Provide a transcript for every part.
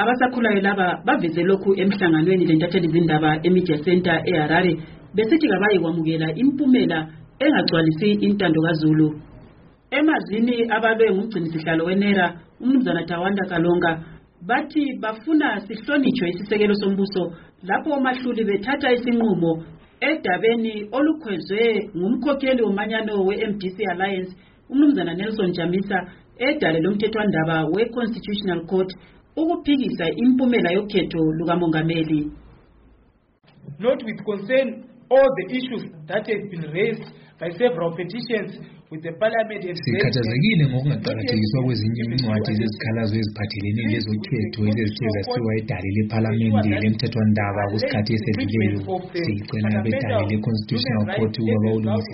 abasakhulayo laba baveze lokhu emhlanganweni lentatheli zindaba emedia center eharare besithi kabayi kwamukela impumela engagcwalisi intando kazulu emazini ababe ngumgcinisihlalo wenera umnumzana tawanda kalonga bathi bafuna sihlonitshwe isisekelo sombuso lapho omahluli bethatha isinqumo edabeni olukhwezwe ngumkhokheli womanyano we-mdc alliance umnumzana nelson jamisa edale lomthethwandaba we-constitutional court ukuphikisa impumela yokhetho lukamongameli not with concern all the issues that have been raised by several petitions sikhathazekile ngokungaqakathekiswa kwezinye imincwadi zezikhalazo eziphathelene lezokhetho ezezithe zasiwa edale lephalamende lemthethwandaba kusikhathi esedluleyo siyicela abedale le-constitutional court ukuba bawulungise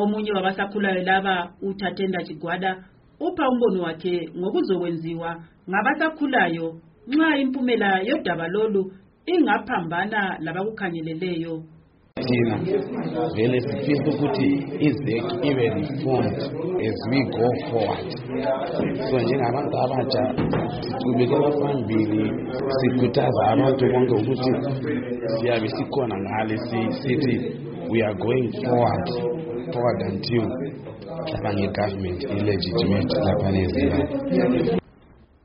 Omunye wabasakhulayo laba uThathenda Chigwada upha umbono wakhe ngokuzokwenziwa ngabasakhulayo nxa impumela yodaba lolu ingaphambana labakukhangeleleyo thina vele sifisa ukuthi izec ibe reformed as we go forward so njengabantu abatsha siqhubekela phambili sikhuthaza abantu bonke ukuthi siyabe sikhona ngale sithi We are going forward, forward until Kabange government illegitimate Japanese.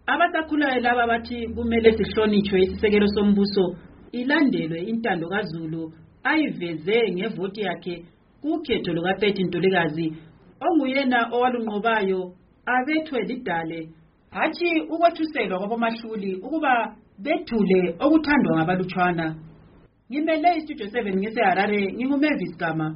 Abasakhulayo laba bathi kumele sihlonitshwe isisekelo sombuso ilandelwe intando kazulu ayiveze ngevoti yakhe kukhetho luka-30 Ntulikazi onguyena owalunqobayo abethwe lidale hatshi ukwethuselwa kwabomahluli ukuba bethule okuthandwa ngabalutshwana ngimele istudio seven ngiseharare ngingumavis gama